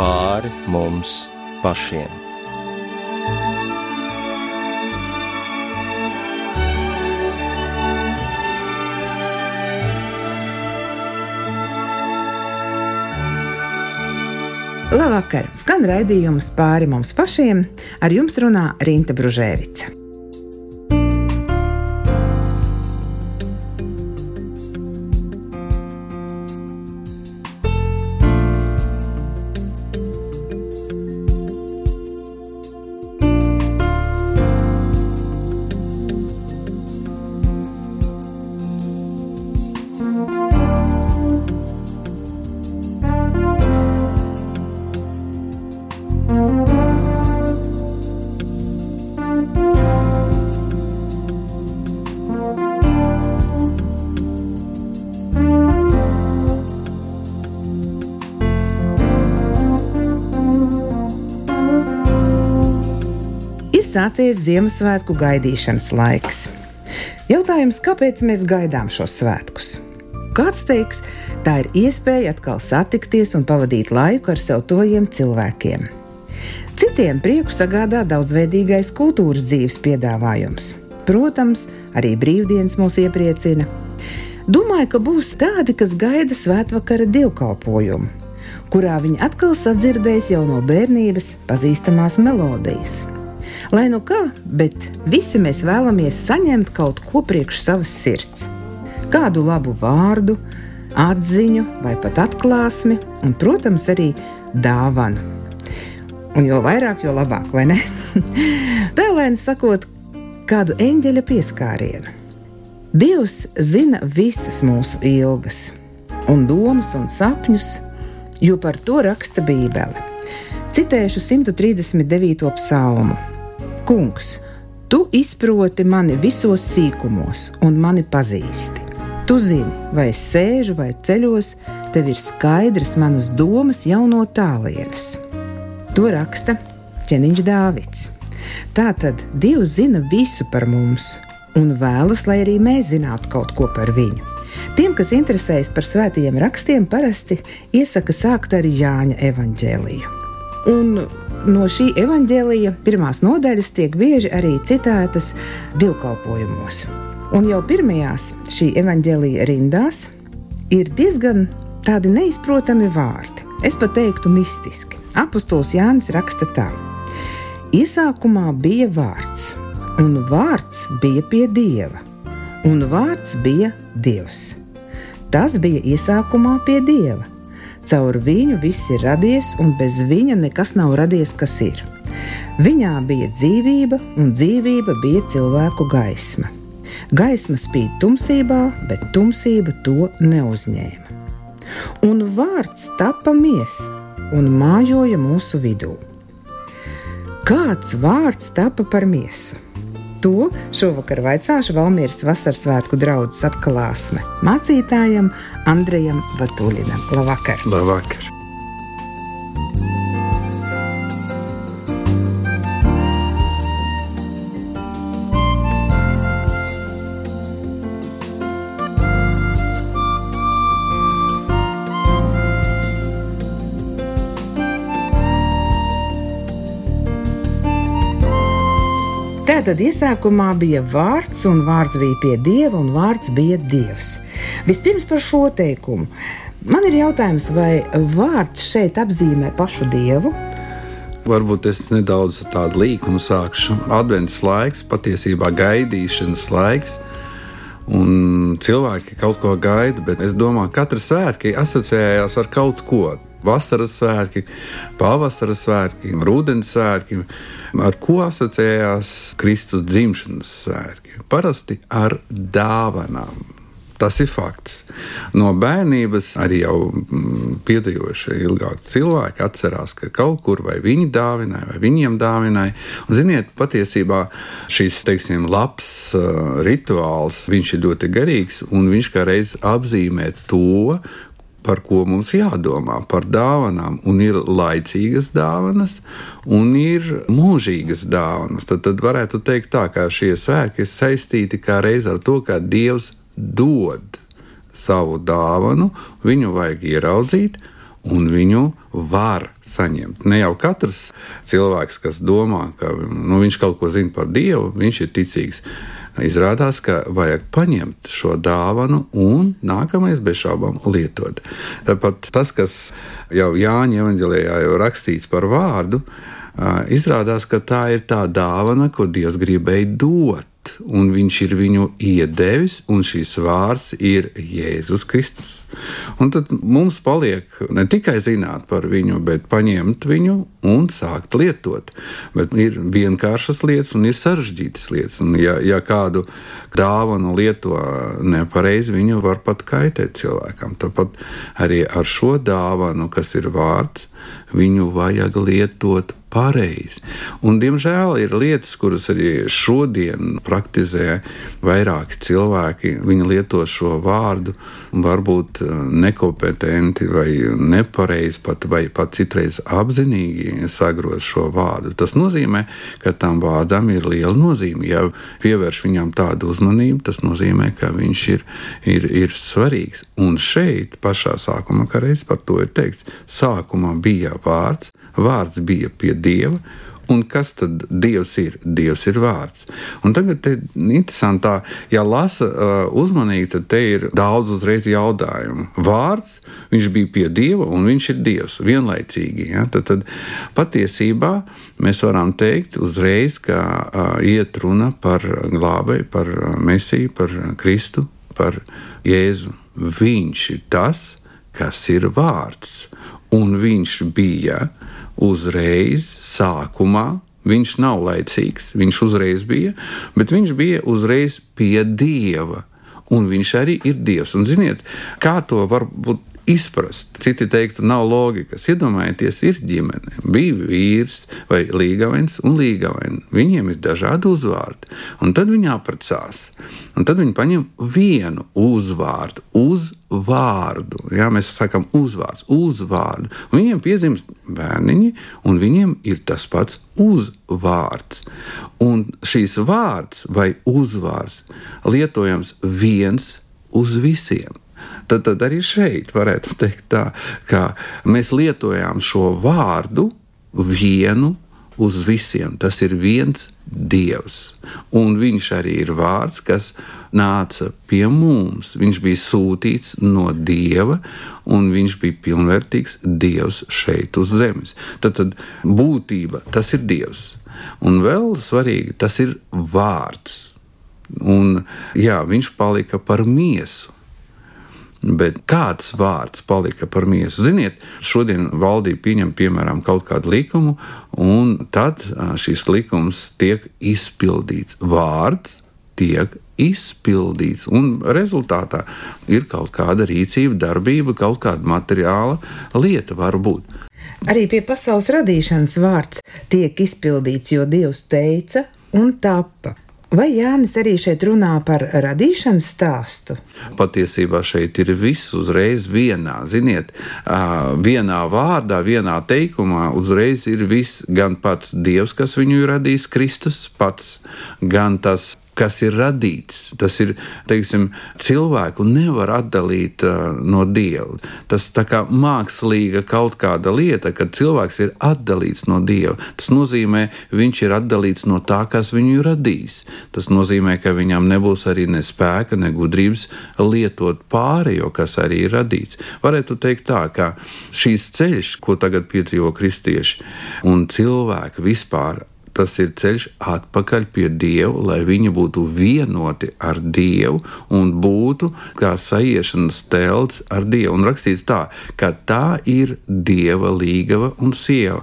pāri mums pašiem. Labvakar! Skan raidījums pāri mums pašiem. Ar jums runā Rīta Brunēvica. Sācies Ziemassvētku gaidīšanas laiks. Jautājums, kāpēc mēs gaidām šos svētkus? Kāds teiks, tā ir iespēja atkal satikties un pavadīt laiku ar sev tojiem cilvēkiem. Citiem prieku sagādā daudzveidīgais kultūras dzīves piedāvājums. Protams, arī brīvdienas mūs iepriecina. Domāju, ka būs tādi, kas gaida svētvakara dievkalpojumu, kurā viņi atkal sadzirdēs jau no bērnības pazīstamās melodijas. Lai nu kā, bet visi mēs vēlamies saņemt kaut ko priekš savas sirds. Kādu labu vārdu, atziņu vai pat atklāsmi, un, protams, arī dāvanu. Un jo vairāk, jo labāk, vai ne? Tēlēni sakot, kādu eņģeļa pieskārienu. Dievs zina visas mūsu ilgas, un domas un sapņus, jo par to raksta Bībele. Citēšu 139. psalmu. Kungs, tu izproti mani visos sīkumos un mani pazīsti. Tu zini, vai es sēžu vai ceļos, tev ir skaidrs manas domas jau no tālienes. To raksta ķēniņš Dāvids. Tātad Dievs zina visu par mums un vēlas, lai arī mēs zinātu kaut ko par viņu. Tiem, kas interesējas par svētajiem rakstiem, parasti iesaka sākt ar Jāņa evaņģēliju. Un no šī evaņģēlija pirmās nodaļas tiek bieži arī citētas divkalpojumos. Un jau pirmajās šī evaņģēlija rindās ir diezgan tādi neizprotami vārdi. Es pat teiktu, mistiski. Apostols Jānis raksta tā: Iesākumā bija vārds, un vārds bija pie dieva, un vārds bija dievs. Tas bija iesākumā pie dieva Caur viņu viss ir radies, un bez viņa nekas nav radies, kas ir. Viņā bija dzīvība, un dzīvība bija cilvēku gaisma. Gaisma spīd tumsībā, bet tumsība to neuzņēma. Un vārds tapa miesa un mājoja mūsu vidū. Kāds vārds tapa par miesu? To šovakar vaicāšu Valmīras vasaras svētku draugu atklāsme mācītājam Andrejam Batuļinam. Labvakar! Labvakar! Tātad iesākumā bija vārds, un vārds bija pie dieva, un vārds bija dievs. Vispirms par šo teikumu. Man ir jautājums, vai vārds šeit apzīmē pašu dievu? Varbūt es nedaudz tādu līkumu sākšu. Advents laiks, patiesībā gaidīšanas laiks. Un cilvēki kaut ko gaida, bet es domāju, ka katra svētki asociējās ar kaut ko. Vasaras svētki, pavasara svētki, rudens svētki ar ko asociējās Kristus dzimšanas svētki? Parasti ar dāvanām. Tas ir fakts. No bērnības arī jau mm, piedzīvojušie ilgāk cilvēki atcerās, ka kaut kur vai viņi dāvināja, vai viņiem dāvināja. Un, ziniet, patiesībā šis, teiksim, labs uh, rituāls, ir ļoti garīgs, un viņš kā reiz apzīmē to, par ko mums jādomā, par dāvanām. Un ir laicīgas dāvanas, un ir mūžīgas dāvanas. Tad, tad varētu teikt, tā, ka šie svētki ir saistīti kā reiz ar to, kā Dievs dod savu dāvanu, viņu vajag ieraudzīt. un viņu var saņemt. Ne jau katrs cilvēks, kas domā, ka nu, viņš kaut ko zina par Dievu, viņš ir ticīgs. Izrādās, ka vajag paņemt šo dāvanu un nākamais bez šaubām lietot. Tāpat tas, kas jau Jāņa evanģēlijā jau rakstīts par vārdu, izrādās, ka tā ir tā dāvana, ko Dievs gribēja dot un viņš ir viņu iedevis, un šīs vārds ir Jēzus Kristus. Un tad mums paliek ne tikai zināt par viņu, bet paņemt viņu un sākt lietot. Bet ir vienkāršas lietas un ir sarežģītas lietas. Un ja, ja kādu dāvanu lieto nepareizi, viņu var pat kaitēt cilvēkam. Tāpat arī ar šo dāvanu, kas ir vārds, viņu vajag lietot pareizi. Un, diemžēl ir lietas, kuras arī šodien praktizē vairāki cilvēki. Viņi lieto šo vārdu, varbūt eh, nekompetenti vai nepareizi, pat, vai pat citreiz apzinīgi sagroz šo vārdu. Tas nozīmē, ka tam vārdam ir liela nozīme. Ja pievērš viņam tādu uzmanību, tas nozīmē, ka viņš ir, ir, ir svarīgs. Un šeit, pašā sākumā, kā reizes par to ir teikts, sākumā bija vārds, vārds bija pie Dieva. Un kas tad Dievs ir? Dievs ir vārds. Un tagad ir interesanti, ja lasa uh, uzmanīgi, tad te ir daudz uzreiz jautājumu. Vārds, viņš bija pie Dieva un viņš ir Dievs vienlaicīgi. Ja? Tad, tad patiesībā mēs varam teikt uzreiz, ka uh, iet runa par glābēju, par Mesiju, par Kristu, par Jēzu. Viņš ir tas, kas ir vārds. Un viņš bija uzreiz sākumā. Viņš nav laicīgs, viņš uzreiz bija, bet viņš bija uzreiz pie dieva. Un viņš arī ir dievs. Un ziniet, kā to var būt izprast. Citi teiktu, nav loģikas. Iedomājieties, ir ģimene, bija vīrs vai līgavens un līgavena. Viņiem ir dažādi uzvārdi, un tad viņi apprecās. Un tad viņi paņem vienu uzvārdu, uzvārdu. Jā, mēs sakām, uzvārds, uzvārdu. Un viņiem piedzimst bērniņi, un viņiem ir tas pats uzvārds. Un šīs vārds vai uzvārds lietojams viens uz visiem tad, tad arī šeit varētu teikt tā, ka mēs lietojām šo vārdu vienu uz visiem. Tas ir viens Dievs. Un viņš arī ir vārds, kas nāca pie mums. Viņš bija sūtīts no Dieva, un viņš bija pilnvērtīgs Dievs šeit uz zemes. Tad, tad būtība tas ir Dievs. Un vēl svarīgi, tas ir vārds. Un, jā, viņš palika par miesu. Bet kāds vārds palika par miesu? Ziniet, šodien valdība pieņem piemēram kaut kādu likumu, un tad šis likums tiek izpildīts. Vārds tiek izpildīts, un rezultātā ir kaut kāda rīcība, darbība, kaut kāda materiāla lieta var būt. Arī pie pasaules radīšanas vārds tiek izpildīts, jo Dievs teica un tapa. Vai Jānis arī šeit runā par radīšanas stāstu? Patiesībā šeit ir viss uzreiz vienā. Ziniet, vienā vārdā, vienā teikumā uzreiz ir viss. Gan pats Dievs, kas viņu ir radījis, Kristus pats, gan tas kas ir radīts. Tas ir teiksim, cilvēku nevar atdalīt uh, no dieva. Tas tā kā mākslīga kaut kāda lieta, kad cilvēks ir atdalīts no dieva. Tas nozīmē, viņš ir atdalīts no tā, kas viņu ir radījis. Tas nozīmē, ka viņam nebūs arī ne spēka, ne gudrības lietot pārējo, kas arī ir radīts. Varētu teikt tā, ka šīs ceļš, ko tagad piedzīvo kristieši un cilvēki vispār tas ir ceļš atpakaļ pie Dieva, lai viņi būtu vienoti ar Dievu un būtu kā saiešanas telts ar Dievu. Un rakstīts tā, ka tā ir Dieva līgava un sieva.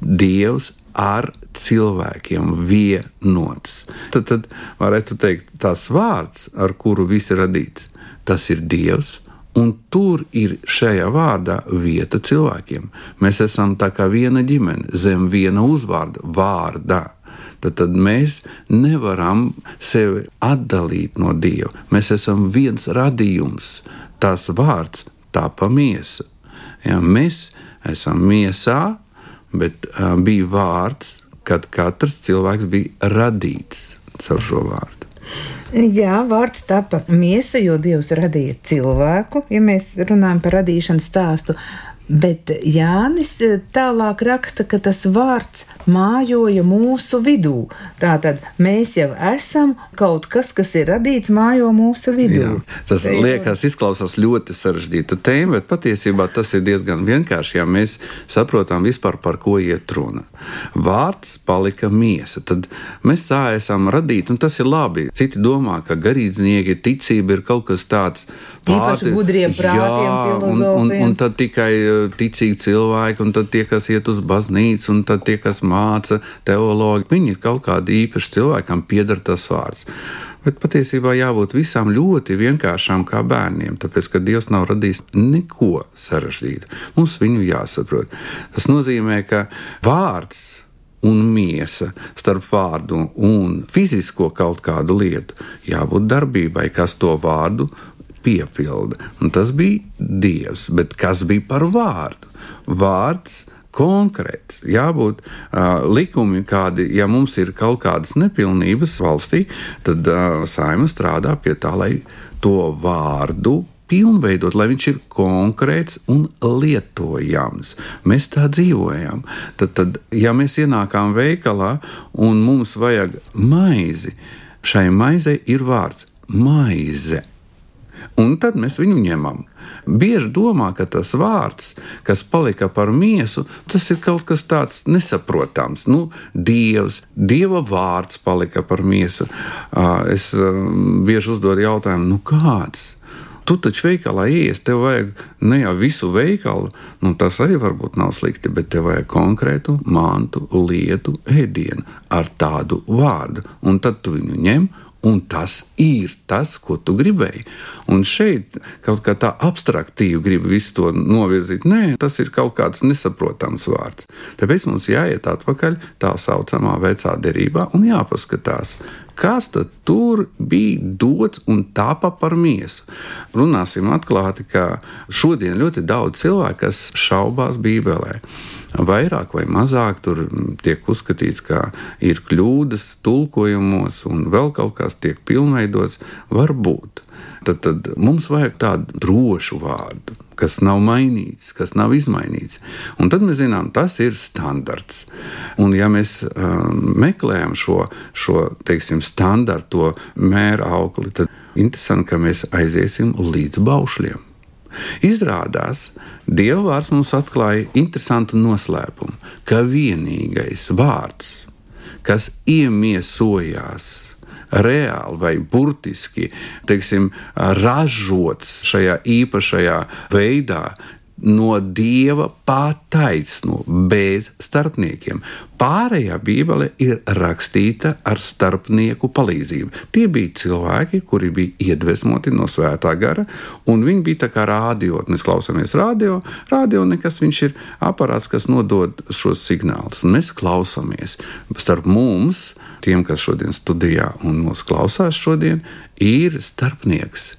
Dievs ar cilvēkiem vienots. Tad, tad varētu teikt, tas vārds, ar kuru viss ir radīts, tas ir Dievs Un tur ir šajā vārdā vieta cilvēkiem. Mēs esam tā kā viena ģimene, zem viena uzvārda, vārdā. Tad, tad mēs nevaram sevi atdalīt no Dieva. Mēs esam viens radījums. Tas vārds tāpa miesa. Ja, mēs esam miesā, bet uh, bija vārds, kad katrs cilvēks bija radīts caur šo vārdu. Jā, vārds tapa miesa, jo Dievs radīja cilvēku, ja mēs runājam par radīšanas stāstu. Bet Jānis eh, tālāk raksta, ka tas vārds mājoja mūsu vidū. Tātad mēs jau esam kaut kas, kas ir radīts mājo mūsu vidū. Jā, tas Te liekas, izklausās ļoti sarežģīta tēma, bet patiesībā tas ir diezgan vienkārši, ja mēs saprotam vispār par ko iet runa. Vārds palika miesa, tad mēs tā esam radīti, un tas ir labi. Citi domā, ka garīdznieki ticība ir kaut kas tāds pārti gudriem prātiem, jā, un, un, un tad tikai ticīgi cilvēki, un tad tie, kas iet uz baznīcu, un tad tie, kas māca teologi, viņi ir kaut kādi īpaši cilvēki, kam pieder tas vārds. Bet patiesībā jābūt visām ļoti vienkāršām kā bērniem, tāpēc ka Dievs nav radījis neko sarežģītu. Mums viņu jāsaprot. Tas nozīmē, ka vārds un miesa starp vārdu un fizisko kaut kādu lietu jābūt darbībai, kas to vārdu piepilda. Un tas bija Dievs, bet kas bija par vārdu? Vārds konkrēts. Jābūt uh, likumi, kādi, ja mums ir kaut kādas nepilnības valstī, tad uh, saima strādā pie tā, lai to vārdu pilnveidot, lai viņš ir konkrēts un lietojams. Mēs tā dzīvojam. Tad, tad ja mēs ienākam veikalā un mums vajag maizi, šai maizei ir vārds maize un tad mēs viņu ņemam. Bieži domā, ka tas vārds, kas palika par miesu, tas ir kaut kas tāds nesaprotams. Nu, Dievs, Dieva vārds palika par miesu. Es bieži uzdodu jautājumu, nu kāds? Tu taču veikalā ienāc, tev vajag ne jau visu veikalu, nu, tas arī varbūt nav slikti, bet tev vajag konkrētu mantu, lietu, ēdienu ar tādu vārdu. Un tad tu viņu ņem Un tas ir tas, ko tu gribēji. Un šeit kaut kā tā abstraktīvi grib visu to novirzīt. Nē, tas ir kaut kāds nesaprotams vārds. Tāpēc mums jāiet atpakaļ tā saucamā vecā derībā un jāpaskatās, kas tur bija dots un tāpa par miesu. Runāsim atklāti, ka šodien ļoti daudz cilvēku, kas šaubās Bībelē vairāk vai mazāk tur tiek uzskatīts, ka ir kļūdas tulkojumos un vēl kaut kas tiek pilnveidots, var būt. Tad, tad mums vajag tādu drošu vārdu, kas nav mainīts, kas nav izmainīts. Un tad mēs zinām, tas ir standarts. Un, ja mēs um, meklējam šo, šo teiksim, standarto mēra augli, tad interesanti, ka mēs aiziesim līdz baušļiem. Izrādās, Dieva vārds mums atklāja interesantu noslēpumu, ka vienīgais vārds, kas iemiesojās reāli vai burtiski teiksim, ražots šajā īpašajā veidā, no dieva pataisno, bez starpniekiem. Pārējā Bībele ir rakstīta ar starpnieku palīdzību. Tie bija cilvēki, kuri bija iedvesmoti no svētā gara, un viņi bija tā kā rādio. Mēs klausāmies radio, radio nekas viņš ir aparāts, kas nodod šos signālus. Mēs klausāmies. Starp mums, tiem, kas šodien studijā un mūs klausās šodien, ir starpnieks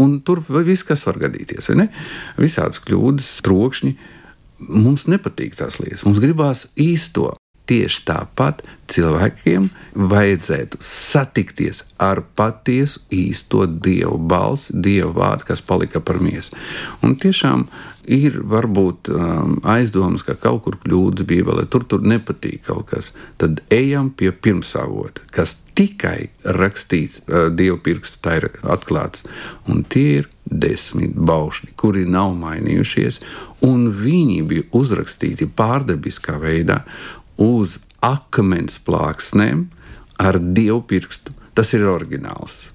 Un tur viss, kas var gadīties, vai ne? Visādas kļūdas, trokšņi. Mums nepatīk tās lietas. Mums gribās īsto. Tieši tāpat cilvēkiem vajadzētu satikties ar patiesu īsto dievu balsi, dievu vārdu, kas palika par miesu. Un tiešām ir varbūt um, aizdomas, ka kaut kur kļūdas Bībelē, tur, tur nepatīk kaut kas. Tad ejam pie pirmsavota, kas tikai rakstīts uh, dievu pirkstu, tā ir atklāts. Un tie ir desmit baušļi, kuri nav mainījušies, un viņi bija uzrakstīti pārdabiskā veidā uz akmens plāksnēm ar dievu pirkstu. Tas ir oriģināls.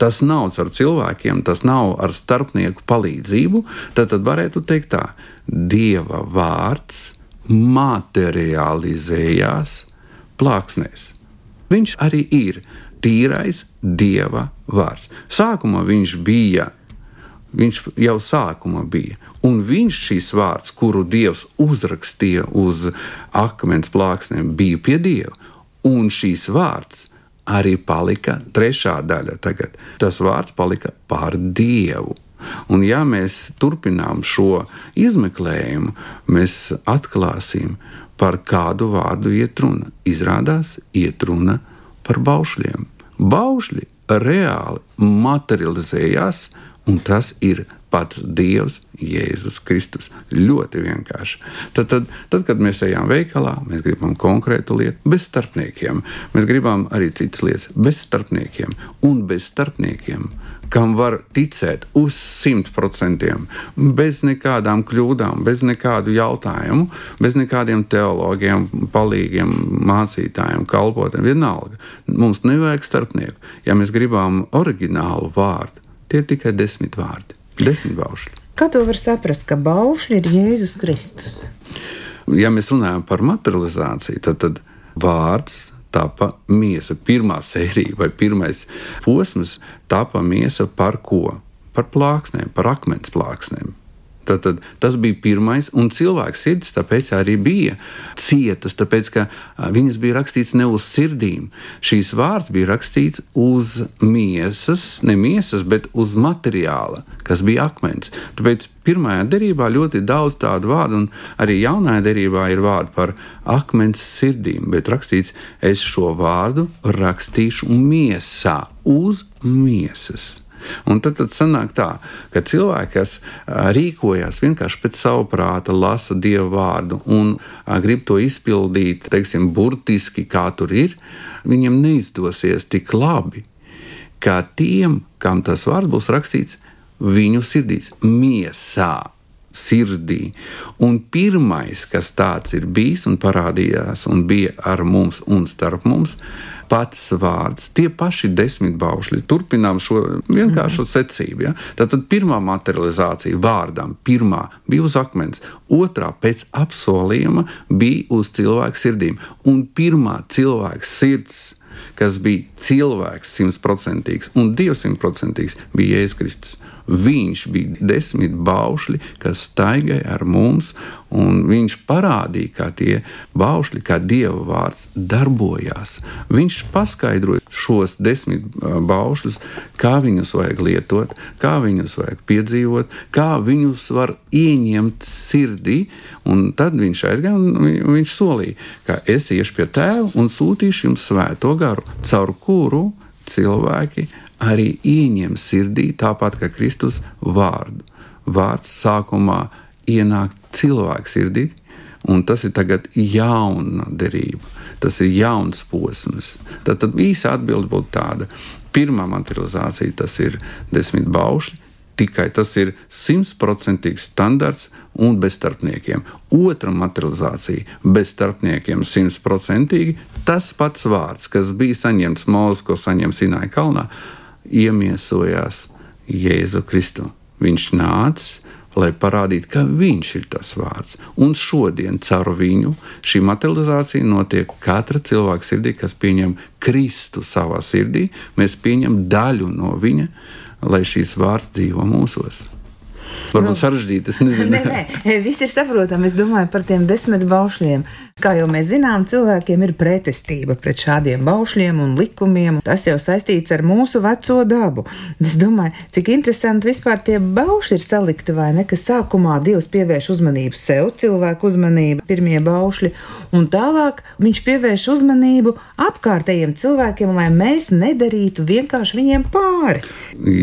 Tas nav ar cilvēkiem, tas nav ar starpnieku palīdzību. Tad, tad varētu teikt tā, Dieva vārds materializējās plāksnēs. Viņš arī ir tīrais Dieva vārds. Sākumā viņš bija, viņš jau sākumā bija. Un viņš šīs vārds, kuru Dievs uzrakstīja uz akmens plāksnēm, bija pie Dieva. Un šīs vārds arī palika trešā daļa. Tagad. Tas vārds palika pār Dievu. Un, ja mēs turpinām šo izmeklējumu, mēs atklāsim, par kādu vārdu iet runa. Izrādās, iet runa par baušļiem. Baušļi reāli materializējās, un tas ir pats Dievs, Jēzus Kristus. Ļoti vienkārši. Tad, tad, tad, kad mēs ejam veikalā, mēs gribam konkrētu lietu bez starpniekiem. Mēs gribam arī citas lietas bez starpniekiem un bez starpniekiem kam var ticēt uz simt procentiem, bez nekādām kļūdām, bez nekādu jautājumu, bez nekādiem teologiem, palīgiem, mācītājiem, kalpotiem. Vienalga, mums nevajag starpnieku. Ja mēs gribam oriģinālu vārdu, tie ir tikai desmit vārdi, desmit baušļi. Kā to var saprast, ka baušļi ir Jēzus Kristus? Ja mēs runājam par materializāciju, tad, tad vārds tapa miesa. Pirmā sērija vai pirmais posms tapa miesa par ko? Par plāksnēm, par akmens plāksnēm. Tad, tad, tas bija pirmais, un cilvēks sirds tāpēc arī bija cietas, tāpēc ka viņas bija rakstīts ne uz sirdīm. Šīs vārds bija rakstīts uz miesas, ne miesas, bet uz materiāla, kas bija akmens. Tāpēc pirmajā derībā ļoti daudz tādu vārdu, un arī jaunajā derībā ir vārdi par akmens sirdīm, bet rakstīts, es šo vārdu rakstīšu miesā, uz miesas. Un tad, tad sanāk tā, ka cilvēki, kas rīkojas vienkārši pēc savu prāta, lasa dievu vārdu un grib to izpildīt, teiksim, burtiski kā tur ir, viņiem neizdosies tik labi, kā tiem, kam tas vārds būs rakstīts viņu sirdīs, miesā sirdī. Un pirmais, kas tāds ir bijis un parādījās un bija ar mums un starp mums, pats vārds, tie paši desmit baušļi. Turpinām šo vienkāršu mm. secību. Ja? Tātad pirmā materializācija vārdam, pirmā bija uz akmens, otrā pēc apsolījuma bija uz cilvēku sirdīm, un pirmā cilvēka sirds kas bija cilvēks simtprocentīgs un dievsimtprocentīgs, bija Jēzus Kristus. Viņš bija desmit baušļi, kas staigāja ar mums, un viņš parādīja, kā tie baušļi, kā dieva vārds darbojās. Viņš paskaidroja šos desmit baušļus, kā viņus vajag lietot, kā viņus vajag piedzīvot, kā viņus var ieņemt sirdī. Un tad viņš aizgāja un viņš solīja, ka es iešu pie tēva un sūtīšu jums svēto garu, caur kuru cilvēki arī ieņem sirdī, tāpat kā Kristus vārdu. Vārds sākumā ienāk cilvēku sirdī, un tas ir tagad jauna derība. Tas ir jauns posms. Tad, tad īsa atbilde būtu tāda. Pirmā materializācija tas ir desmit baušļi, tikai tas ir simtprocentīgs standarts un bez starpniekiem. Otra materializācija bez starpniekiem simtprocentīgi tas pats vārds, kas bija saņemts Mūzes, ko saņem Sinaja kalnā iemiesojās Jēzu Kristu. Viņš nāca, lai parādītu, ka viņš ir tas vārds. Un šodien caur viņu šī materializācija notiek katra cilvēka sirdī, kas pieņem Kristu savā sirdī. Mēs pieņemam daļu no viņa, lai šīs vārds dzīvo mūsos. Varbūt nu, sarežģīti. Es nezinu, nē, nē, viss ir saprotami. Es domāju par tiem desmit baušļiem. Kā jau mēs zinām, cilvēkiem ir pretestība pret šādiem baušļiem un likumiem. Tas jau saistīts ar mūsu veco dabu. Es domāju, cik interesanti vispār tie baušļi ir salikti vai ne, ka sākumā Dievs pievērš uzmanību sev, cilvēku uzmanību, pirmie baušļi, un tālāk viņš pievērš uzmanību apkārtējiem cilvēkiem, lai mēs nedarītu vienkārši viņiem pāri.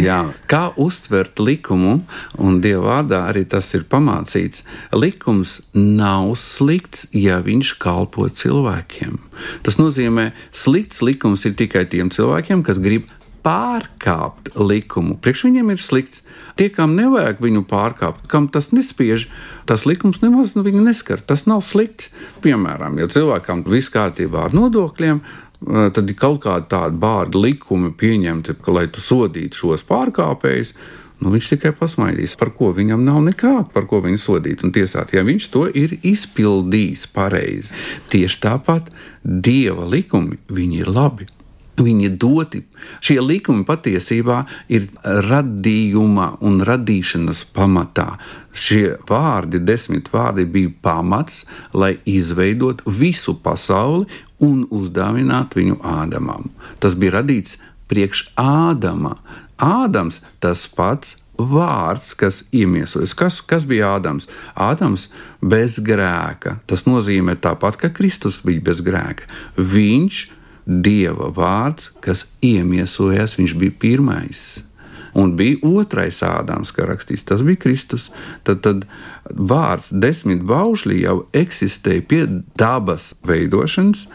Jā, kā uztvert likumu un Dieva vārdā arī tas ir pamācīts. Likums nav slikts, ja viņš kalpo cilvēkiem. Tas nozīmē, slikts likums ir tikai tiem cilvēkiem, kas grib pārkāpt likumu. Priekš viņiem ir slikts. Tie, kam nevajag viņu pārkāpt, kam tas nespiež, tas likums nemaz viņu neskar. Tas nav slikts. Piemēram, ja cilvēkam viss kārtībā ar nodokļiem, tad ir kaut kāda tāda bārda likuma pieņemta, ka, lai tu sodītu šos pārkāpējus, Nu, viņš tikai pasmaidīs, par ko viņam nav nekā, par ko viņu sodīt un tiesāt, ja viņš to ir izpildījis pareizi. Tieši tāpat dieva likumi ir labi. Viņi ir doti. Šie likumi patiesībā ir radījuma un radīšanas pamatā. Šie vārdi, desmit vārdi, bija pamats, lai izveidotu visu pasauli un uzdāvinātu viņu Ādamam. Tas bija radīts priekš Ādama. Ādams tas pats vārds, kas iemiesojas. Kas, kas bija Ādams? Ādams bez grēka. Tas nozīmē tāpat, ka Kristus bija bez grēka. Viņš, Dieva vārds, kas iemiesojas, viņš bija pirmais. Un bija otrais Ādams, kā rakstīts, tas bija Kristus. Tad, tad vārds desmit baušļi jau eksistēja pie dabas veidošanas,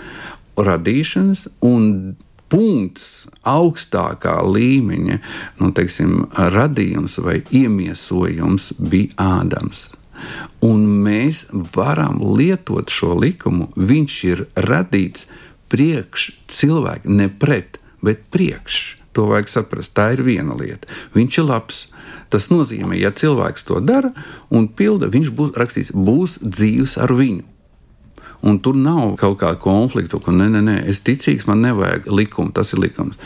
radīšanas un punkts augstākā līmeņa, nu, teiksim, radījums vai iemiesojums bija Ādams. Un mēs varam lietot šo likumu. Viņš ir radīts priekš cilvēku, ne pret, bet priekš. To vajag saprast. Tā ir viena lieta. Viņš ir labs. Tas nozīmē, ja cilvēks to dara un pilda, viņš būs rakstīts, būs dzīves ar viņu. Un tur nav kaut kāda konflikta, ka nē, nē, nē, es ticīgs, man nevajag likumu, tas ir likums.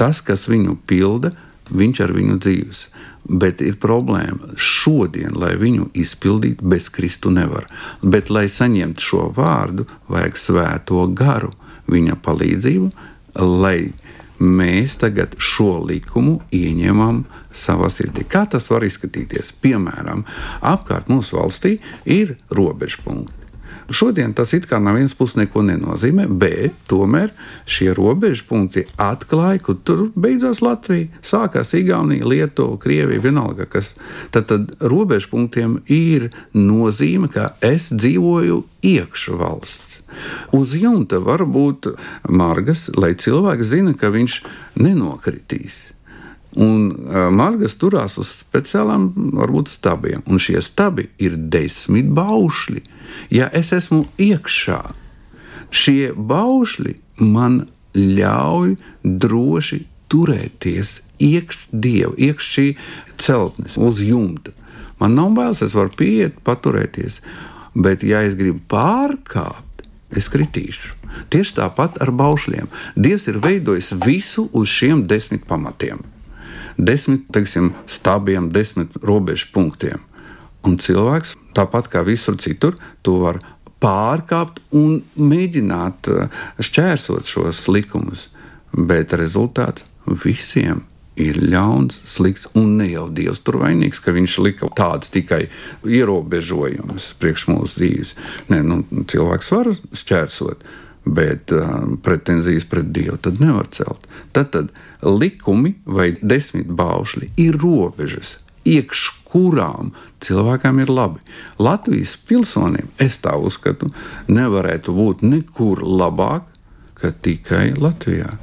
Tas, kas viņu pilda, viņš ar viņu dzīves. Bet ir problēma šodien, lai viņu izpildītu, bez Kristu nevar. Bet, lai saņemtu šo vārdu, vajag svēto garu, viņa palīdzību, lai mēs tagad šo likumu ieņemam savā sirdī. Kā tas var izskatīties? Piemēram, apkārt mūsu valstī ir robežpunkti. Šodien tas it kā no vienas puses neko nenozīmē, bet tomēr šie robežu punkti atklāja, ka tur beidzās Latvija, sākās Igaunija, Lietuva, Krievija, vienalga kas. Tad, tad robežu punktiem ir nozīme, ka es dzīvoju iekšā valsts. Uz jumta var būt margas, lai cilvēks zina, ka viņš nenokritīs. Un uh, margas turās uz speciālām, varbūt stabiem, un šie stabi ir desmit baušļi. Ja es esmu iekšā, šie baušļi man ļauj droši turēties iekš dieva, iekš šī celtnes, uz jumta. Man nav bailes, es varu pieiet, paturēties, bet ja es gribu pārkāpt, es kritīšu. Tieši tāpat ar baušļiem. Dievs ir veidojis visu uz šiem desmit pamatiem desmit teiksim, stabiem, desmit robežu punktiem. Un cilvēks, tāpat kā visur citur, to var pārkāpt un mēģināt eh, šķērsot šos likumus. Bet rezultāts visiem ir ļauns, slikts, un ne jau Dievs tur vainīgs, ka viņš lika tādus tikai ierobežojumus priekš mūsu dzīves. Nē, nu, cilvēks var šķērsot, bet uh, pretenzijas pret Dievu tad nevar celt. Tad, tad likumi vai desmit baušļi ir robežas, iekš kurām cilvēkam ir labi. Latvijas pilsonim, es tā uzskatu, nevarētu būt nekur labāk, kā tikai Latvijā.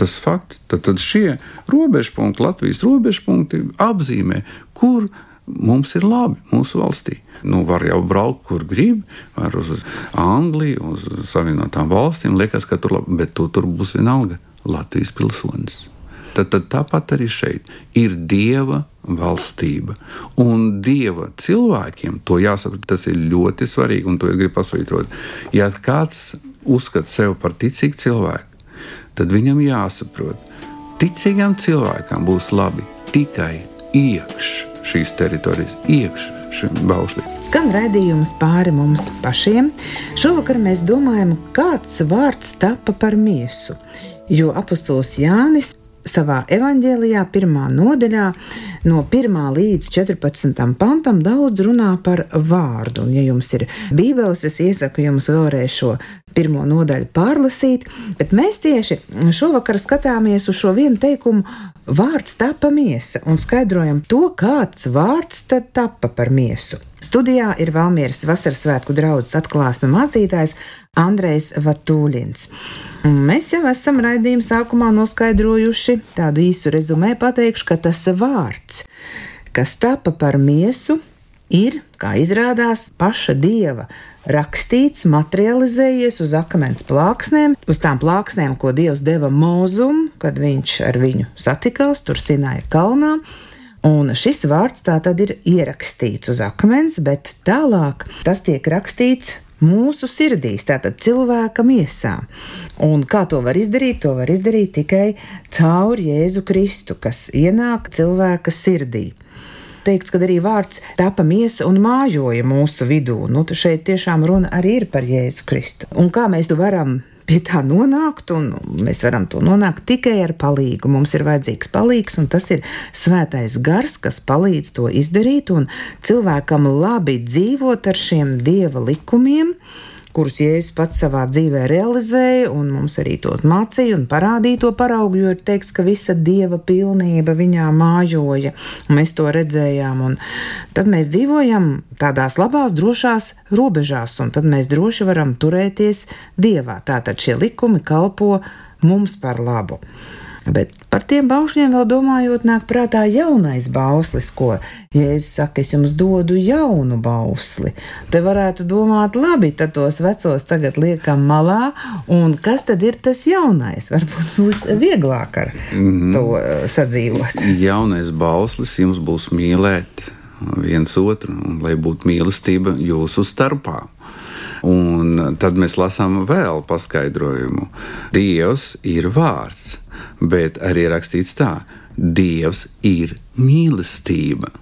Tas fakts, tad, tad šie robežpunkti, Latvijas robežpunkti apzīmē, kur mums ir labi mūsu valstī. Nu, var jau braukt, kur grib, var uz Angliju, uz Savienotām valstīm. Liekas, ka tur labi, bet tu tur būs vienalga Latvijas pilsonis. Tad, tad tāpat arī šeit ir dieva valstība. Un dieva cilvēkiem to jāsaprot, tas ir ļoti svarīgi, un to es gribu pasvītrot. Ja kāds uzskata sevi par ticīgu cilvēku, tad viņam jāsaprot, ticīgam cilvēkam būs labi tikai iekš šīs teritorijas, iekš šim baušlim. Skan redzējums pāri mums pašiem. Šovakar mēs domājam, kāds vārds tapa par miesu jo apustulis Jānis savā evanģēlijā, pirmā nodaļā, no 1 līdz 14 pantam, daudz runā par vārdu. Un, ja jums ir bībeles, es iesaku jums vēlreiz šo pirmo nodaļu pārlasīt, bet mēs tieši šovakar skatāmies uz šo vienu teikumu. Vārds tapa miesa un skaidrojam to, kāds vārds tad tapa par miesu. Studijā ir Valmieras Vasaras svētku draugs atklāsme mācītājs Andrejs Vatūļins. Mēs jau esam raidījuma sākumā noskaidrojuši tādu īsu rezumē, pateikšu, ka tas vārds, kas tapa par miesu, ir, kā izrādās, paša dieva rakstīts, materializējies uz akmens plāksnēm, uz tām plāksnēm, ko dievs deva mūzum, kad viņš ar viņu satikās tur Sinaja kalnā. Un šis vārds tā tad ir ierakstīts uz akmens, bet tālāk tas tiek rakstīts mūsu sirdīs, tātad cilvēka miesā. Un kā to var izdarīt? To var izdarīt tikai caur Jēzu Kristu, kas ienāk cilvēka sirdī. Teikts, ka arī vārds tapa miesa un mājoja mūsu vidū. Nu, šeit tiešām runa arī ir par Jēzu Kristu. Un kā mēs to varam pie tā nonākt, un mēs varam to nonākt tikai ar palīgu. Mums ir vajadzīgs palīgs, un tas ir svētais gars, kas palīdz to izdarīt, un cilvēkam labi dzīvot ar šiem dieva likumiem kurus Jēzus pats savā dzīvē realizēja, un mums arī to mācīja un parādīja to paraugu, jo ir teikts, ka visa dieva pilnība viņā mājoja, un mēs to redzējām, un tad mēs dzīvojam tādās labās, drošās robežās, un tad mēs droši varam turēties dievā. Tātad šie likumi kalpo mums par labu. Bet par tiem baušļiem vēl domājot, nāk prātā jaunais bauslis, ko Jēzus saka, es jums dodu jaunu bausli. Te varētu domāt, labi, tad tos vecos tagad liekam malā, un kas tad ir tas jaunais? Varbūt būs vieglāk ar mm -hmm. to uh, sadzīvot. Jaunais bauslis jums būs mīlēt viens otru, un lai būtu mīlestība jūsu starpā. Un tad mēs lasām vēl paskaidrojumu. Dievs ir vārds bet arī rakstīts tā: Dievs ir mīlestība.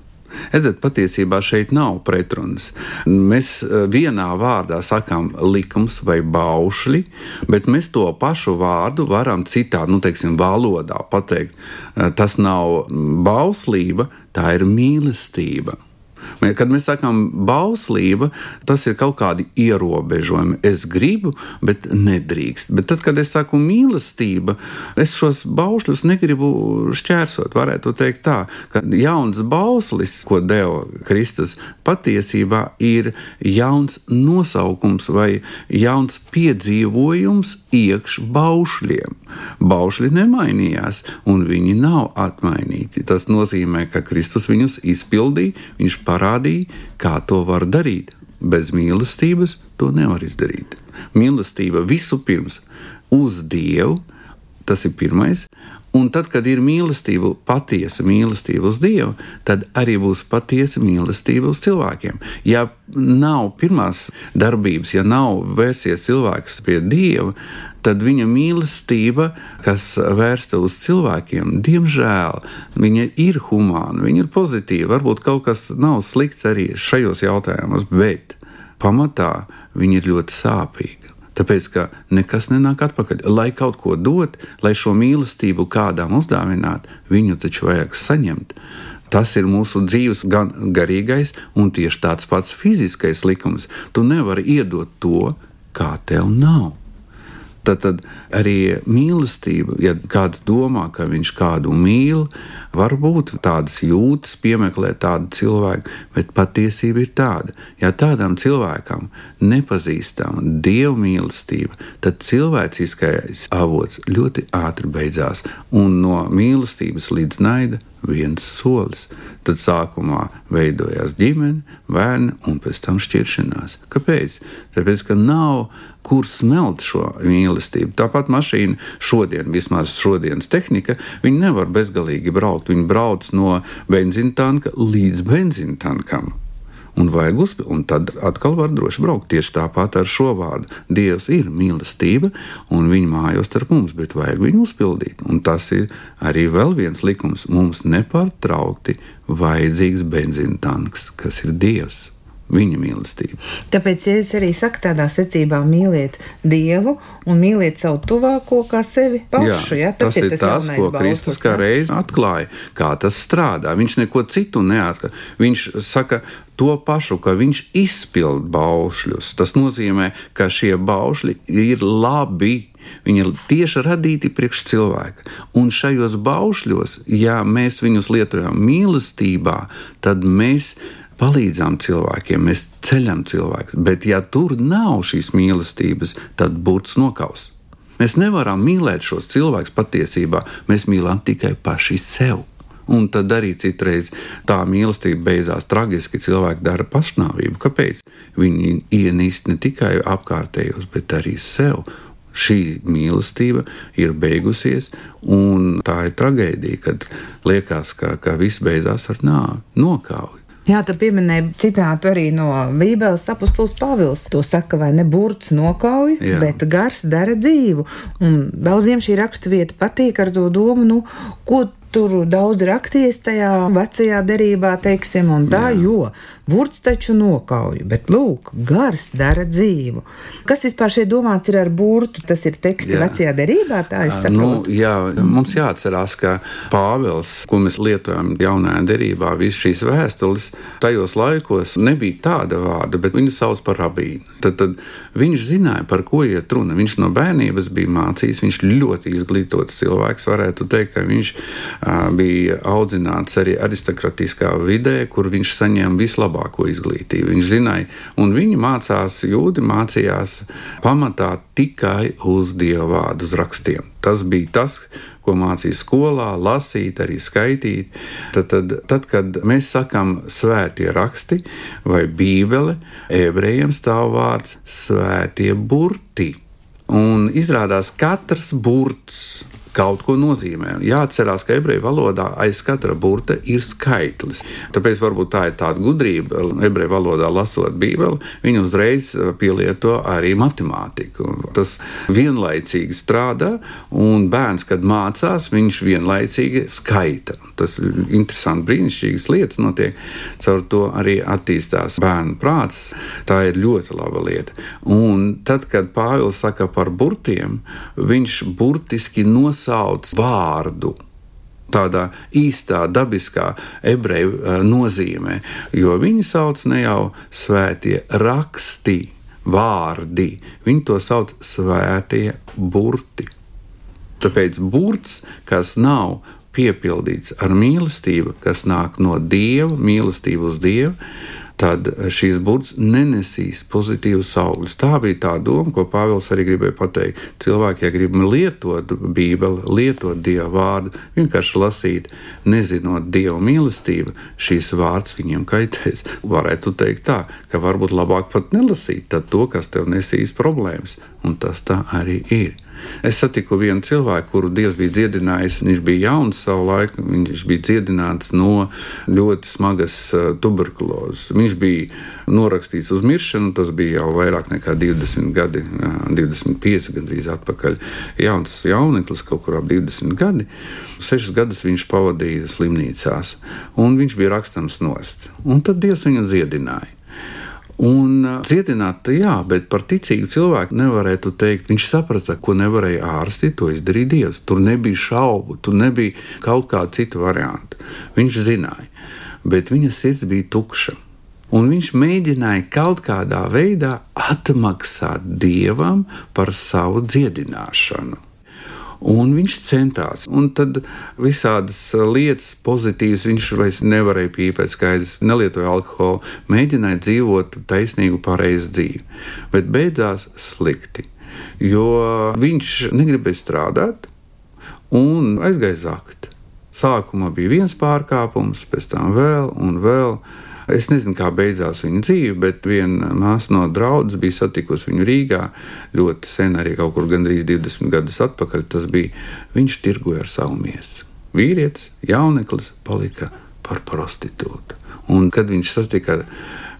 Redziet, patiesībā šeit nav pretrunas. Mēs eh, vienā vārdā sakām likums vai baušļi, bet mēs to pašu vārdu varam citā, nu, teiksim, valodā pateikt. Eh, tas nav bauslība, tā ir mīlestība. Kad mēs sakām bauslība, tas ir kaut kādi ierobežojumi. Es gribu, bet nedrīkst. Bet tad, kad es saku mīlestība, es šos baušļus negribu šķērsot. Varētu teikt tā, ka jauns bauslis, ko deva Kristus, patiesībā ir jauns nosaukums vai jauns piedzīvojums iekš baušļiem. Baušļi nemainījās, un viņi nav atmainīti. Tas nozīmē, ka Kristus viņus izpildīja, viņš parādīja, kā to var darīt. Bez mīlestības to nevar izdarīt. Mīlestība vispirms uz Dievu, tas ir pirmais, Un tad, kad ir mīlestība, patiesa mīlestība uz Dievu, tad arī būs patiesa mīlestība uz cilvēkiem. Ja nav pirmās darbības, ja nav vērsies cilvēks pie Dieva, tad viņa mīlestība, kas vērsta uz cilvēkiem, diemžēl viņa ir humāna, viņa ir pozitīva. Varbūt kaut kas nav slikts arī šajos jautājumos, bet pamatā viņa ir ļoti sāpīga. Tāpēc, ka nekas nenāk atpakaļ. Lai kaut ko dot, lai šo mīlestību kādam uzdāvināt, viņu taču vajag saņemt. Tas ir mūsu dzīves gan garīgais, un tieši tāds pats fiziskais likums. Tu nevari iedot to, kā tev nav. Tad, tad arī mīlestība, ja kāds domā, ka viņš kādu mīl, varbūt tādas jūtas piemeklēt tādu cilvēku, bet patiesība ir tāda, ja tādam cilvēkam nepazīstama dievu mīlestība, tad cilvēciskais avots ļoti ātri beidzās, un no mīlestības līdz naida viens solis. Tad sākumā veidojās ģimene, bērni un pēc tam šķiršanās. Kāpēc? Tāpēc, ka nav kur smelt šo mīlestību. Tāpat mašīna šodien, vismaz šodienas tehnika, viņi nevar bezgalīgi braukt. Viņi brauc no benzīna tanka līdz benzīna tankam. Un vajag uzpildīt, un tad atkal var droši braukt. Tieši tāpat ar šo vārdu. Dievs ir mīlestība, un viņa mājās starp mums, bet vajag viņu uzpildīt. Un tas ir arī vēl viens likums. Mums nepārtraukti vajadzīgs benzīna tanks, kas ir Dievs viņa mīlestību. Tāpēc Jēzus arī saka tādā secībā mīliet Dievu un mīliet savu tuvāko kā sevi pašu. Jā, ja? tas, tas ir tas, tas ko Kristus kā reiz atklāja, kā tas strādā. Viņš neko citu neatklāja. Viņš saka, to pašu, ka viņš izpild baušļus. Tas nozīmē, ka šie baušļi ir labi. Viņi ir tieši radīti priekš cilvēka. Un šajos baušļos, ja mēs viņus lietojam mīlestībā, tad mēs palīdzām cilvēkiem, mēs ceļam cilvēkus, bet ja tur nav šīs mīlestības, tad burts nokaus. Mēs nevaram mīlēt šos cilvēkus patiesībā, mēs mīlam tikai paši sev. Un tad arī citreiz tā mīlestība beidzās traģiski. Cilvēki dara pašnāvību. Kāpēc? Viņi ienīst ne tikai apkārtējos, bet arī sev. Šī mīlestība ir beigusies, un tā ir traģēdija, kad liekas, ka, ka viss beidzās ar nāvi, nokauju. Jā, tu pieminēji citātu arī no Bībeles apustulis Pāvils. To saka, vai ne burts nokauj, Jā. bet gars dara dzīvu. Un daudziem šī raksturvieta patīk ar to domu, nu, ko tur daudz rakties tajā vecajā derībā, teiksim, un tā, Jā. jo burts taču nokauj, bet lūk, gars dara dzīvu. Kas vispār šeit domāts ir ar burtu? Tas ir teksti jā. vecajā derībā, tā es saprotu. Nu, jā, mums jāatcerās, ka Pāvils, ko mēs lietojam jaunajā derībā, visas šīs vēstules, tajos laikos nebija tāda vārda, bet viņu sauc par rabīnu. Tad, tad viņš zināja, par ko iet runa. Viņš no bērnības bija mācījis, viņš ļoti izglītots cilvēks, varētu teikt, ka viņš bija audzināts arī aristokrātiskā vidē, kur viņš saņēma vislabāk labāko izglītību. Viņš zināja, un viņi mācās, jūdi mācījās pamatā tikai uz dievu vārdu, rakstiem. Tas bija tas, ko mācīja skolā, lasīt, arī skaitīt. Tad, tad, tad kad mēs sakām svētie raksti vai bībele, ebrejiem stāv vārds svētie burti. Un izrādās, katrs burts kaut ko nozīmē. Jāatcerās, ka ebreju valodā aiz katra burta ir skaitlis. Tāpēc varbūt tā ir tāda gudrība, ebreju valodā lasot Bībeli, viņi uzreiz pielieto arī matemātiku. Tas vienlaicīgi strādā, un bērns, kad mācās, viņš vienlaicīgi skaita. Tas interesanti, brīnišķīgas lietas notiek. Caur to arī attīstās bērnu prāts. Tā ir ļoti laba lieta. Un tad, kad Pāvils saka par burtiem, viņš burtiski nosauc sauc vārdu tādā īstā, dabiskā ebreju eh, nozīmē, jo viņi sauc ne jau svētie raksti, vārdi, viņi to sauc svētie burti. Tāpēc burts, kas nav piepildīts ar mīlestību, kas nāk no dieva, mīlestību uz dievu, tad šīs burts nenesīs pozitīvus augļus. Tā bija tā doma, ko Pāvils arī gribēja pateikt. Cilvēki, ja grib lietot Bībeli, lietot Dieva vārdu, vienkārši lasīt, nezinot Dieva mīlestību, šīs vārds viņiem kaitēs. Varētu teikt tā, ka varbūt labāk pat nelasīt to, kas tev nesīs problēmas, un tas tā arī ir. Es satiku vienu cilvēku, kuru Dievs bija dziedinājis. Viņš bija jauns savu laiku, viņš bija dziedināts no ļoti smagas uh, tuberkulozes. Viņš bija norakstīts uz miršanu, tas bija jau vairāk nekā 20 gadi, 25 gandrīz atpakaļ. Jauns jauneklis, kaut kur ap 20 gadi. Sešas gadus viņš pavadīja slimnīcās, un viņš bija rakstams nost. Un tad Dievs viņu dziedināja. Un dziedināt, jā, bet par ticīgu cilvēku nevarētu teikt. Viņš saprata, ko nevarēja ārstīt, to izdarīja Dievs. Tur nebija šaubu, tur nebija kaut kāda cita varianta. Viņš zināja, bet viņa sirds bija tukša. Un viņš mēģināja kaut kādā veidā atmaksāt dievam par savu dziedināšanu. Un viņš centās, un tad visādas lietas, pozitīvas, viņš vairs nevarēja pīpēt, skaidrs, nelietoja alkoholu, mēģināja dzīvot taisnīgu, pareizu dzīvi. Bet beidzās slikti, jo viņš negribēja strādāt un aizgāja zakt. Sākumā bija viens pārkāpums, pēc tam vēl un vēl. Es nezinu, kā beidzās viņa dzīve, bet viena māsa no draudzes bija satikusi viņu Rīgā ļoti sen, arī kaut kur gandrīz 20 gadus atpakaļ. Tas bija viņš tirgoja ar savu miesu. Vīrietis, jauneklis, palika par prostitūtu. Un, kad viņš satika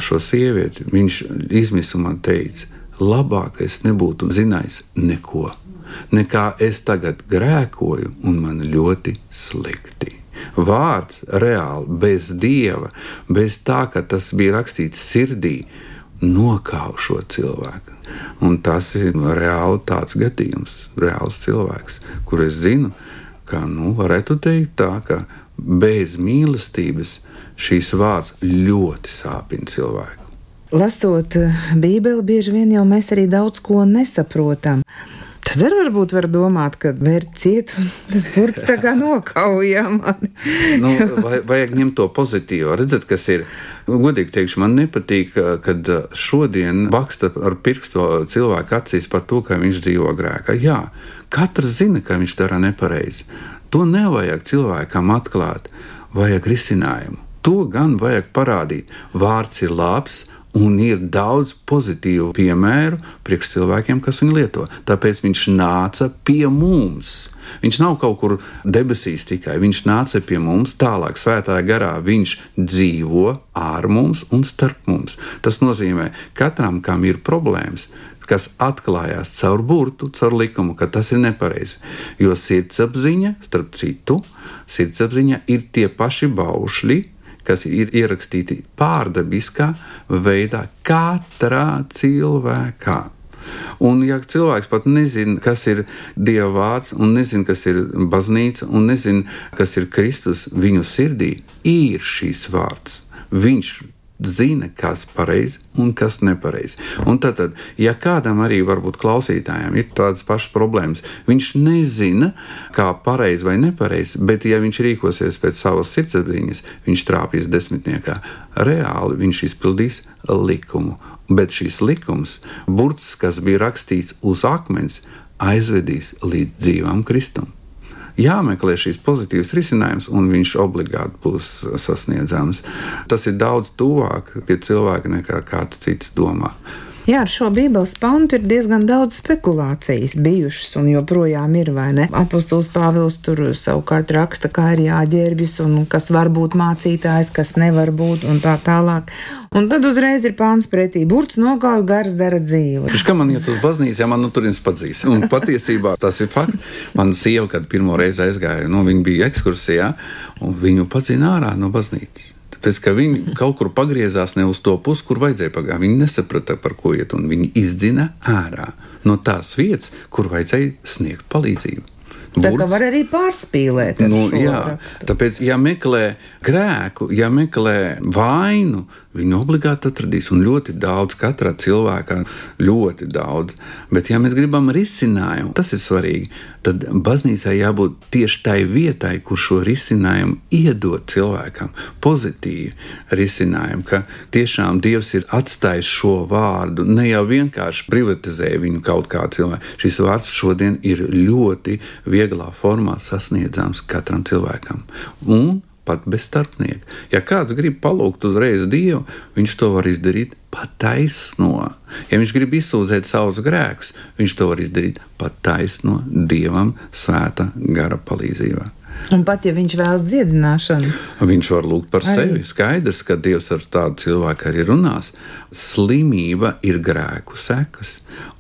šo sievieti, viņš izmisumā teica, labāk es nebūtu zinājis neko, nekā es tagad grēkoju un man ļoti slikti vārds reāli, bez dieva, bez tā, ka tas bija rakstīts sirdī, nokāva šo cilvēku. Un tas ir reāli tāds gadījums, reāls cilvēks, kur es zinu, ka, nu, varētu teikt tā, ka bez mīlestības šīs vārds ļoti sāpina cilvēku. Lasot Bībeli, bieži vien jau mēs arī daudz ko nesaprotam. Tad arī varbūt var domāt, ka vērt ciet, un tas burts tā kā nokauja mani. nu, vajag ņemt to pozitīvo. Redzat, kas ir, godīgi teikšu, man nepatīk, kad šodien baksta ar pirkstu cilvēku acīs par to, ka viņš dzīvo grēkā. Jā, katrs zina, ka viņš dara nepareizi. To nevajag cilvēkam atklāt, vajag risinājumu. To gan vajag parādīt. Vārds ir labs, Un ir daudz pozitīvu piemēru priekš cilvēkiem, kas viņu lieto. Tāpēc viņš nāca pie mums. Viņš nav kaut kur debesīs tikai. Viņš nāca pie mums, tālāk, svētā garā. Viņš dzīvo ārā mums un starp mums. Tas nozīmē, ka katram, kam ir problēmas, kas atklājās caur burtu, caur likumu, ka tas ir nepareizi. Jo sirdsapziņa, starp citu, sirdsapziņa ir tie paši baušļi, kas ir ierakstīti pārdabiskā veidā katrā cilvēkā. Un, ja cilvēks pat nezina, kas ir Dieva vārds, un nezina, kas ir baznīca, un nezina, kas ir Kristus, viņu sirdī ir šīs vārds. Viņš zina, kas ir pareizi un kas nepareizi. Un tad, tad, ja kādam arī varbūt klausītājiem ir tādas pašas problēmas, viņš nezina, kā pareizi vai nepareizi, bet ja viņš rīkosies pēc savas sirdsapziņas, viņš trāpīs desmitniekā. Reāli viņš izpildīs likumu. Bet šis likums, burts, kas bija rakstīts uz akmens, aizvedīs līdz dzīvam Kristum jāmeklē šīs pozitīvas risinājums, un viņš obligāti būs sasniedzams. Tas ir daudz tuvāk pie cilvēka nekā kāds cits domā. Jā, ar šo Bībeles pantu ir diezgan daudz spekulācijas bijušas un joprojām ir, vai ne? Apostols Pāvils tur savukārt raksta, kā ir jāģērbjas un kas var būt mācītājs, kas nevar būt un tā tālāk. Un tad uzreiz ir pāns pretī. Burts nokauj, gars dara dzīvi. Viņš kā man iet uz baznīcu, ja man nu turienes padzīs. Un patiesībā tas ir fakts. Man sieva, kad pirmo reizi aizgāja, nu, viņa bija ekskursijā, un viņu padzina ārā no baznīcas. Tāpēc, ka viņi kaut kur pagriezās ne uz to pusi, kur vajadzēja pagāt. Viņi nesaprata, par ko iet, un viņi izdzina ārā no tās vietas, kur vajadzēja sniegt palīdzību. Tā kā var arī pārspīlēt. Nu, jā, rakstu. tāpēc, ja meklē grēku, ja meklē vainu, viņu obligāti atradīs. Un ļoti daudz, katrā cilvēkā ļoti daudz. Bet, ja mēs gribam risinājumu, tas ir svarīgi. Tad baznīcai jābūt tieši tai vietai, kur šo risinājumu iedot cilvēkam. Pozitīvi risinājumu, ka tiešām Dievs ir atstājis šo vārdu, ne jau vienkārši privatizē viņu kaut kā cilvēku. Šis vārds šodien ir ļoti vieglā formā sasniedzams katram cilvēkam. Un pat bez starpnieka. Ja kāds grib palūgt uzreiz Dievu, viņš to var izdarīt pat taisno. Ja viņš grib izsūdzēt savus grēkus, viņš to var izdarīt pat taisno Dievam svēta gara palīdzībā. Un pat ja viņš vēlas dziedināšanu, viņš var lūgt par arī. sevi. Skaidrs, ka Dievs ar tādu cilvēku arī runās. Slimība ir grēku sekas.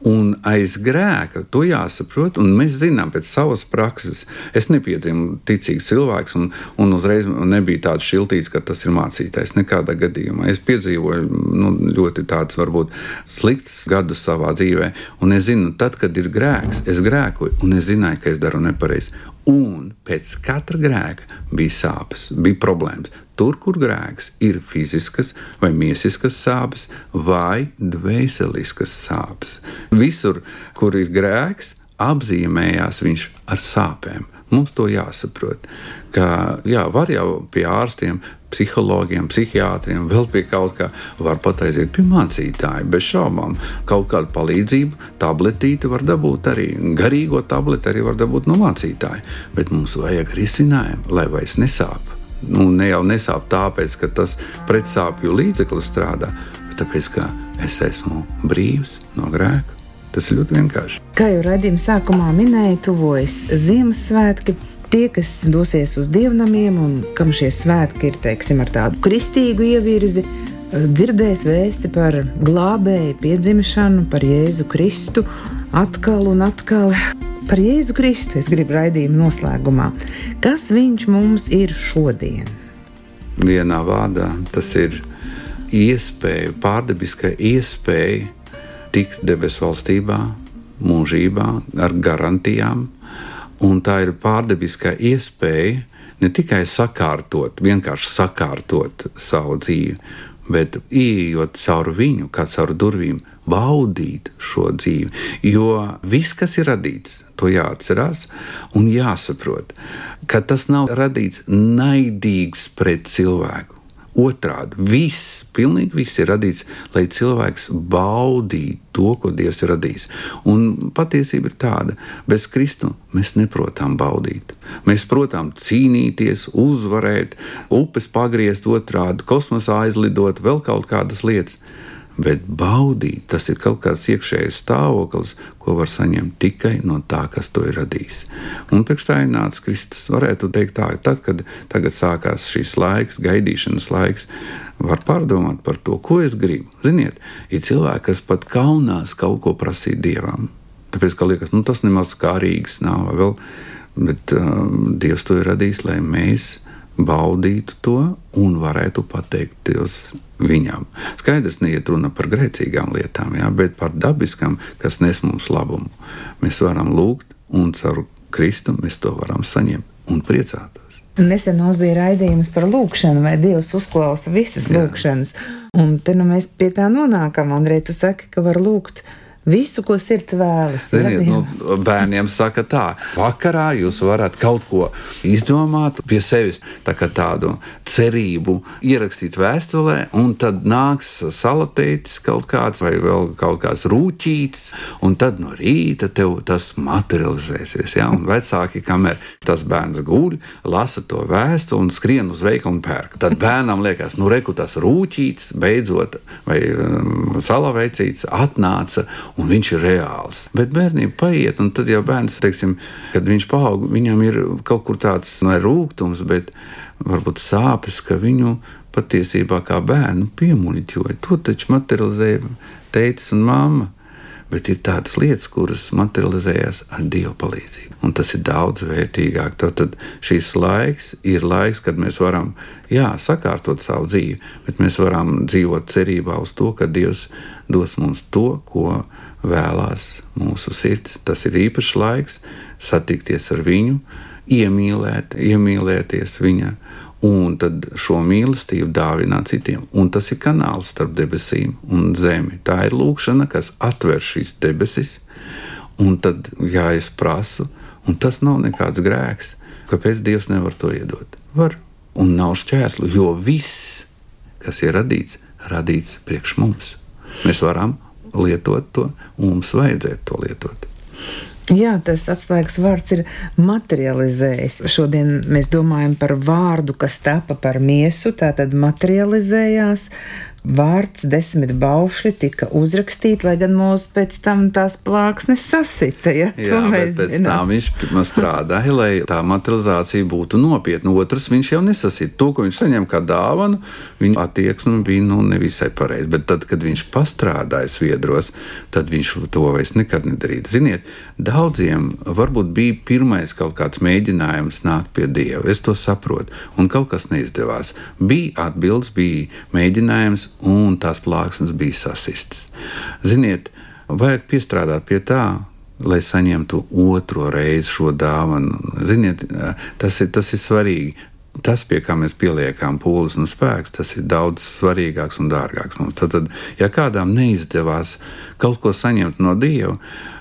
Un aiz grēka to jāsaprot, un mēs zinām pēc savas prakses. Es nepiedzimu ticīgs cilvēks, un, un uzreiz nebija tāds šiltīgs, ka tas ir mācītājs. Nekādā gadījumā. Es piedzīvoju nu, ļoti tādus, varbūt, sliktus gadus savā dzīvē, un es zinu, tad, kad ir grēks, es grēkoju, un es zināju, ka es daru nepareizi. Un pēc katra grēka bija sāpes, bija problēmas. Tur, kur grēks ir fiziskas vai miesiskas sāpes, vai dvēseliskas sāpes. Visur, kur ir grēks, apzīmējās viņš ar sāpēm. Mums to jāsaprot. Ka, jā, var jau pie ārstiem, psihologiem, psihiatriem, vēl pie kaut kā, var pat aiziet pie mācītāja. Bez šaubām, kaut kādu palīdzību, tabletīti var dabūt arī. Garīgo tableti arī var dabūt no mācītāja. Bet mums vajag risinājumu, lai vairs nesāp. Nu, ne jau nesāp tāpēc, ka tas pretsāpju līdzeklis strādā, bet tāpēc, ka es esmu brīvs no grēka. Tas ir ļoti vienkārši. Kā jau raidījuma sākumā minēja, tuvojas Ziemassvētki. Tie, kas dosies uz dievnamiem un kam šie svētki ir teiksim, ar tādu kristīgu ievirzi, dzirdēs vēsti par glābēju piedzimšanu, par Jēzu Kristu atkal un atkal. Par Jēzu Kristu es gribu raidījuma noslēgumā. Kas viņš mums ir šodien? Vienā vārdā tas ir iespēja, pārdabiska iespēja tikt debesu valstībā, mūžībā ar garantijām, un tā ir pārdabiskā iespēja ne tikai sakārtot, vienkārši sakārtot savu dzīvi, bet ieejot caur viņu, kā caur durvīm, baudīt šo dzīvi. Jo viss, kas ir radīts, to jāatcerās un jāsaprot, ka tas nav radīts naidīgs pret cilvēku. Otrādi, viss, pilnīgi viss ir radīts, lai cilvēks baudītu to, ko Dievs ir radījis. Un patiesība ir tāda, bez Kristu mēs neprotam baudīt. Mēs protam cīnīties, uzvarēt, upes pagriezt otrādi, kosmosā aizlidot, vēl kaut kādas lietas. Bet baudīt, tas ir kaut kāds iekšējs stāvoklis, ko var saņemt tikai no tā, kas to ir radījis. Un priekš tā ir nācis Kristus. Varētu teikt tā, tad, kad tagad sākās šīs laiks, gaidīšanas laiks, var pārdomāt par to, ko es gribu. Ziniet, ir cilvēki, kas pat kaunās kaut ko prasīt dievam. Tāpēc, ka liekas, nu, tas nemaz kārīgs nav vēl, bet uh, Dievs to ir radījis, lai mēs baudītu to un varētu pateikties viņam. Skaidrs, neiet runa par grēcīgām lietām, jā, bet par dabiskām, kas nes mums labumu. Mēs varam lūgt, un caur Kristu mēs to varam saņemt un priecāties. Nesen mums bija raidījums par lūkšanu, vai Dievs uzklausa visas Jā. lūkšanas. Un te nu mēs pie tā nonākam. Andrej, tu saki, ka var lūgt Visu, ko sirds vēlas. Ziniet, nu, bērniem saka tā, vakarā jūs varat kaut ko izdomāt pie sevis, tā tādu cerību ierakstīt vēstulē, un tad nāks salatētis kaut kāds vai vēl kaut kāds rūķītis, un tad no rīta tev tas materializēsies. Ja? Un vecāki, kamēr tas bērns guļ, lasa to vēstuli un skrien uz veikalu un pērk. Tad bērnam liekas, nu reku tas rūķītis beidzot vai um, salaveicīts atnāca un viņš ir reāls. Bet bērnība paiet, un tad jau bērns, teiksim, kad viņš paaug, viņam ir kaut kur tāds ne rūkums, bet varbūt sāpes, ka viņu patiesībā kā bērnu piemuļķoja. To taču materializēja teicis un māma. Bet ir tādas lietas, kuras materializējas ar Dieva palīdzību. Un tas ir daudz vērtīgāk. Tad šīs laiks ir laiks, kad mēs varam, jā, sakārtot savu dzīvi, bet mēs varam dzīvot cerībā uz to, ka Dievs dos mums to, ko vēlās mūsu sirds. Tas ir īpašs laiks satikties ar viņu, iemīlēt, iemīlēties viņa, un tad šo mīlestību dāvināt citiem. Un tas ir kanāls starp debesīm un zemi. Tā ir lūkšana, kas atver šīs debesis, un tad, ja es prasu, un tas nav nekāds grēks, kāpēc Dievs nevar to iedot? Var, un nav šķērslu, jo viss, kas ir radīts, radīts priekš mums. Mēs varam lietot to, un mums vajadzētu to lietot. Jā, tas atslēgas vārds ir materializējis. Šodien mēs domājam par vārdu, kas tapa par miesu, tā tad materializējās vārds desmit baušļi tika uzrakstīti, lai gan mūs pēc tam tās plāksnes sasita. Ja? Jā, bet pēc zinām. tam viņš strādāja, lai tā materializācija būtu nopietna. Otrs, viņš jau nesasita to, ko viņš saņem kā dāvanu, viņa attieksme bija nu, nevisai pareiza. Bet tad, kad viņš pastrādāja sviedros, tad viņš to vairs nekad nedarīja. Ziniet, daudziem varbūt bija pirmais kaut kāds mēģinājums nākt pie Dieva. Es to saprotu, un kaut kas neizdevās. Bija atbildes, bija mēģinājums un tās plāksnes bija sasistas. Ziniet, vajag piestrādāt pie tā, lai saņemtu otro reizi šo dāvanu. Ziniet, tas ir, tas ir svarīgi. Tas, pie kā mēs pieliekam pūles un spēkus, tas ir daudz svarīgāks un dārgāks mums. Tad, tad ja kādam neizdevās kaut ko saņemt no Dieva,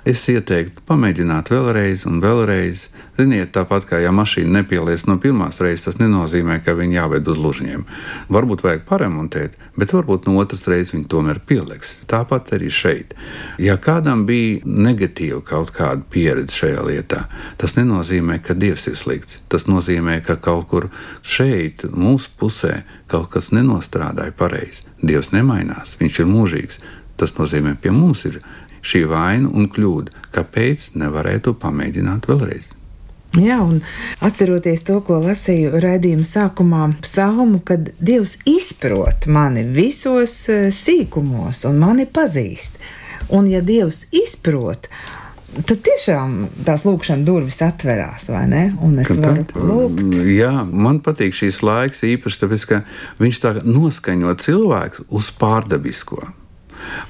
es ieteiktu pamēģināt vēlreiz un vēlreiz Ziniet, tāpat kā ja mašīna nepielies no pirmās reizes, tas nenozīmē, ka viņa jāved uz lužņiem. Varbūt vajag paremontēt, bet varbūt no otras reizes viņa tomēr pieliks. Tāpat arī šeit. Ja kādam bija negatīva kaut kāda pieredze šajā lietā, tas nenozīmē, ka Dievs ir slikts. Tas nozīmē, ka kaut kur šeit, mūsu pusē, kaut kas nenostrādāja pareizi. Dievs nemainās, viņš ir mūžīgs. Tas nozīmē, ka pie mums ir šī vaina un kļūda. Kāpēc nevarētu pamēģināt vēlreiz? Jā, un atceroties to, ko lasīju raidījuma sākumā, psalmu, kad Dievs izprot mani visos eh, sīkumos un mani pazīst. Un, ja Dievs izprot, tad tiešām tās lūkšanas durvis atverās, vai ne? Un es varu tad, lūgt. Jā, man patīk šīs laiks īpaši tāpēc, ka viņš tā noskaņo cilvēku uz pārdabisko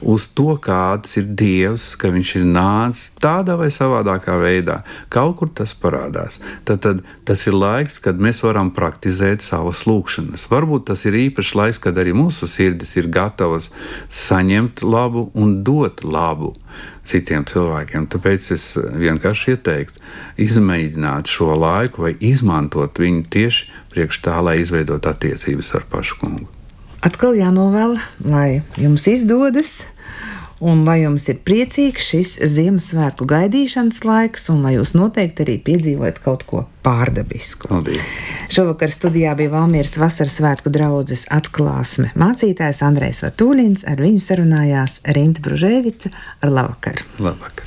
uz to, kāds ir Dievs, ka Viņš ir nācis tādā vai savādākā veidā. Kaut kur tas parādās. Tad, tad tas ir laiks, kad mēs varam praktizēt savas lūkšanas. Varbūt tas ir īpašs laiks, kad arī mūsu sirdis ir gatavas saņemt labu un dot labu citiem cilvēkiem. Tāpēc es vienkārši ieteiktu izmēģināt šo laiku vai izmantot viņu tieši priekš tā, lai izveidotu attiecības ar pašu kungu atkal jānovēl, lai jums izdodas. un lai jums ir priecīgs šis Ziemassvētku gaidīšanas laiks, un lai jūs noteikti arī piedzīvojat kaut ko pārdabisku. Paldies! Šovakar studijā bija Valmieras vasaras svētku draudzes atklāsme. Mācītājs Andrejs Vatūlins ar viņu sarunājās Rinta Bružēvica ar labvakar. Labvakar!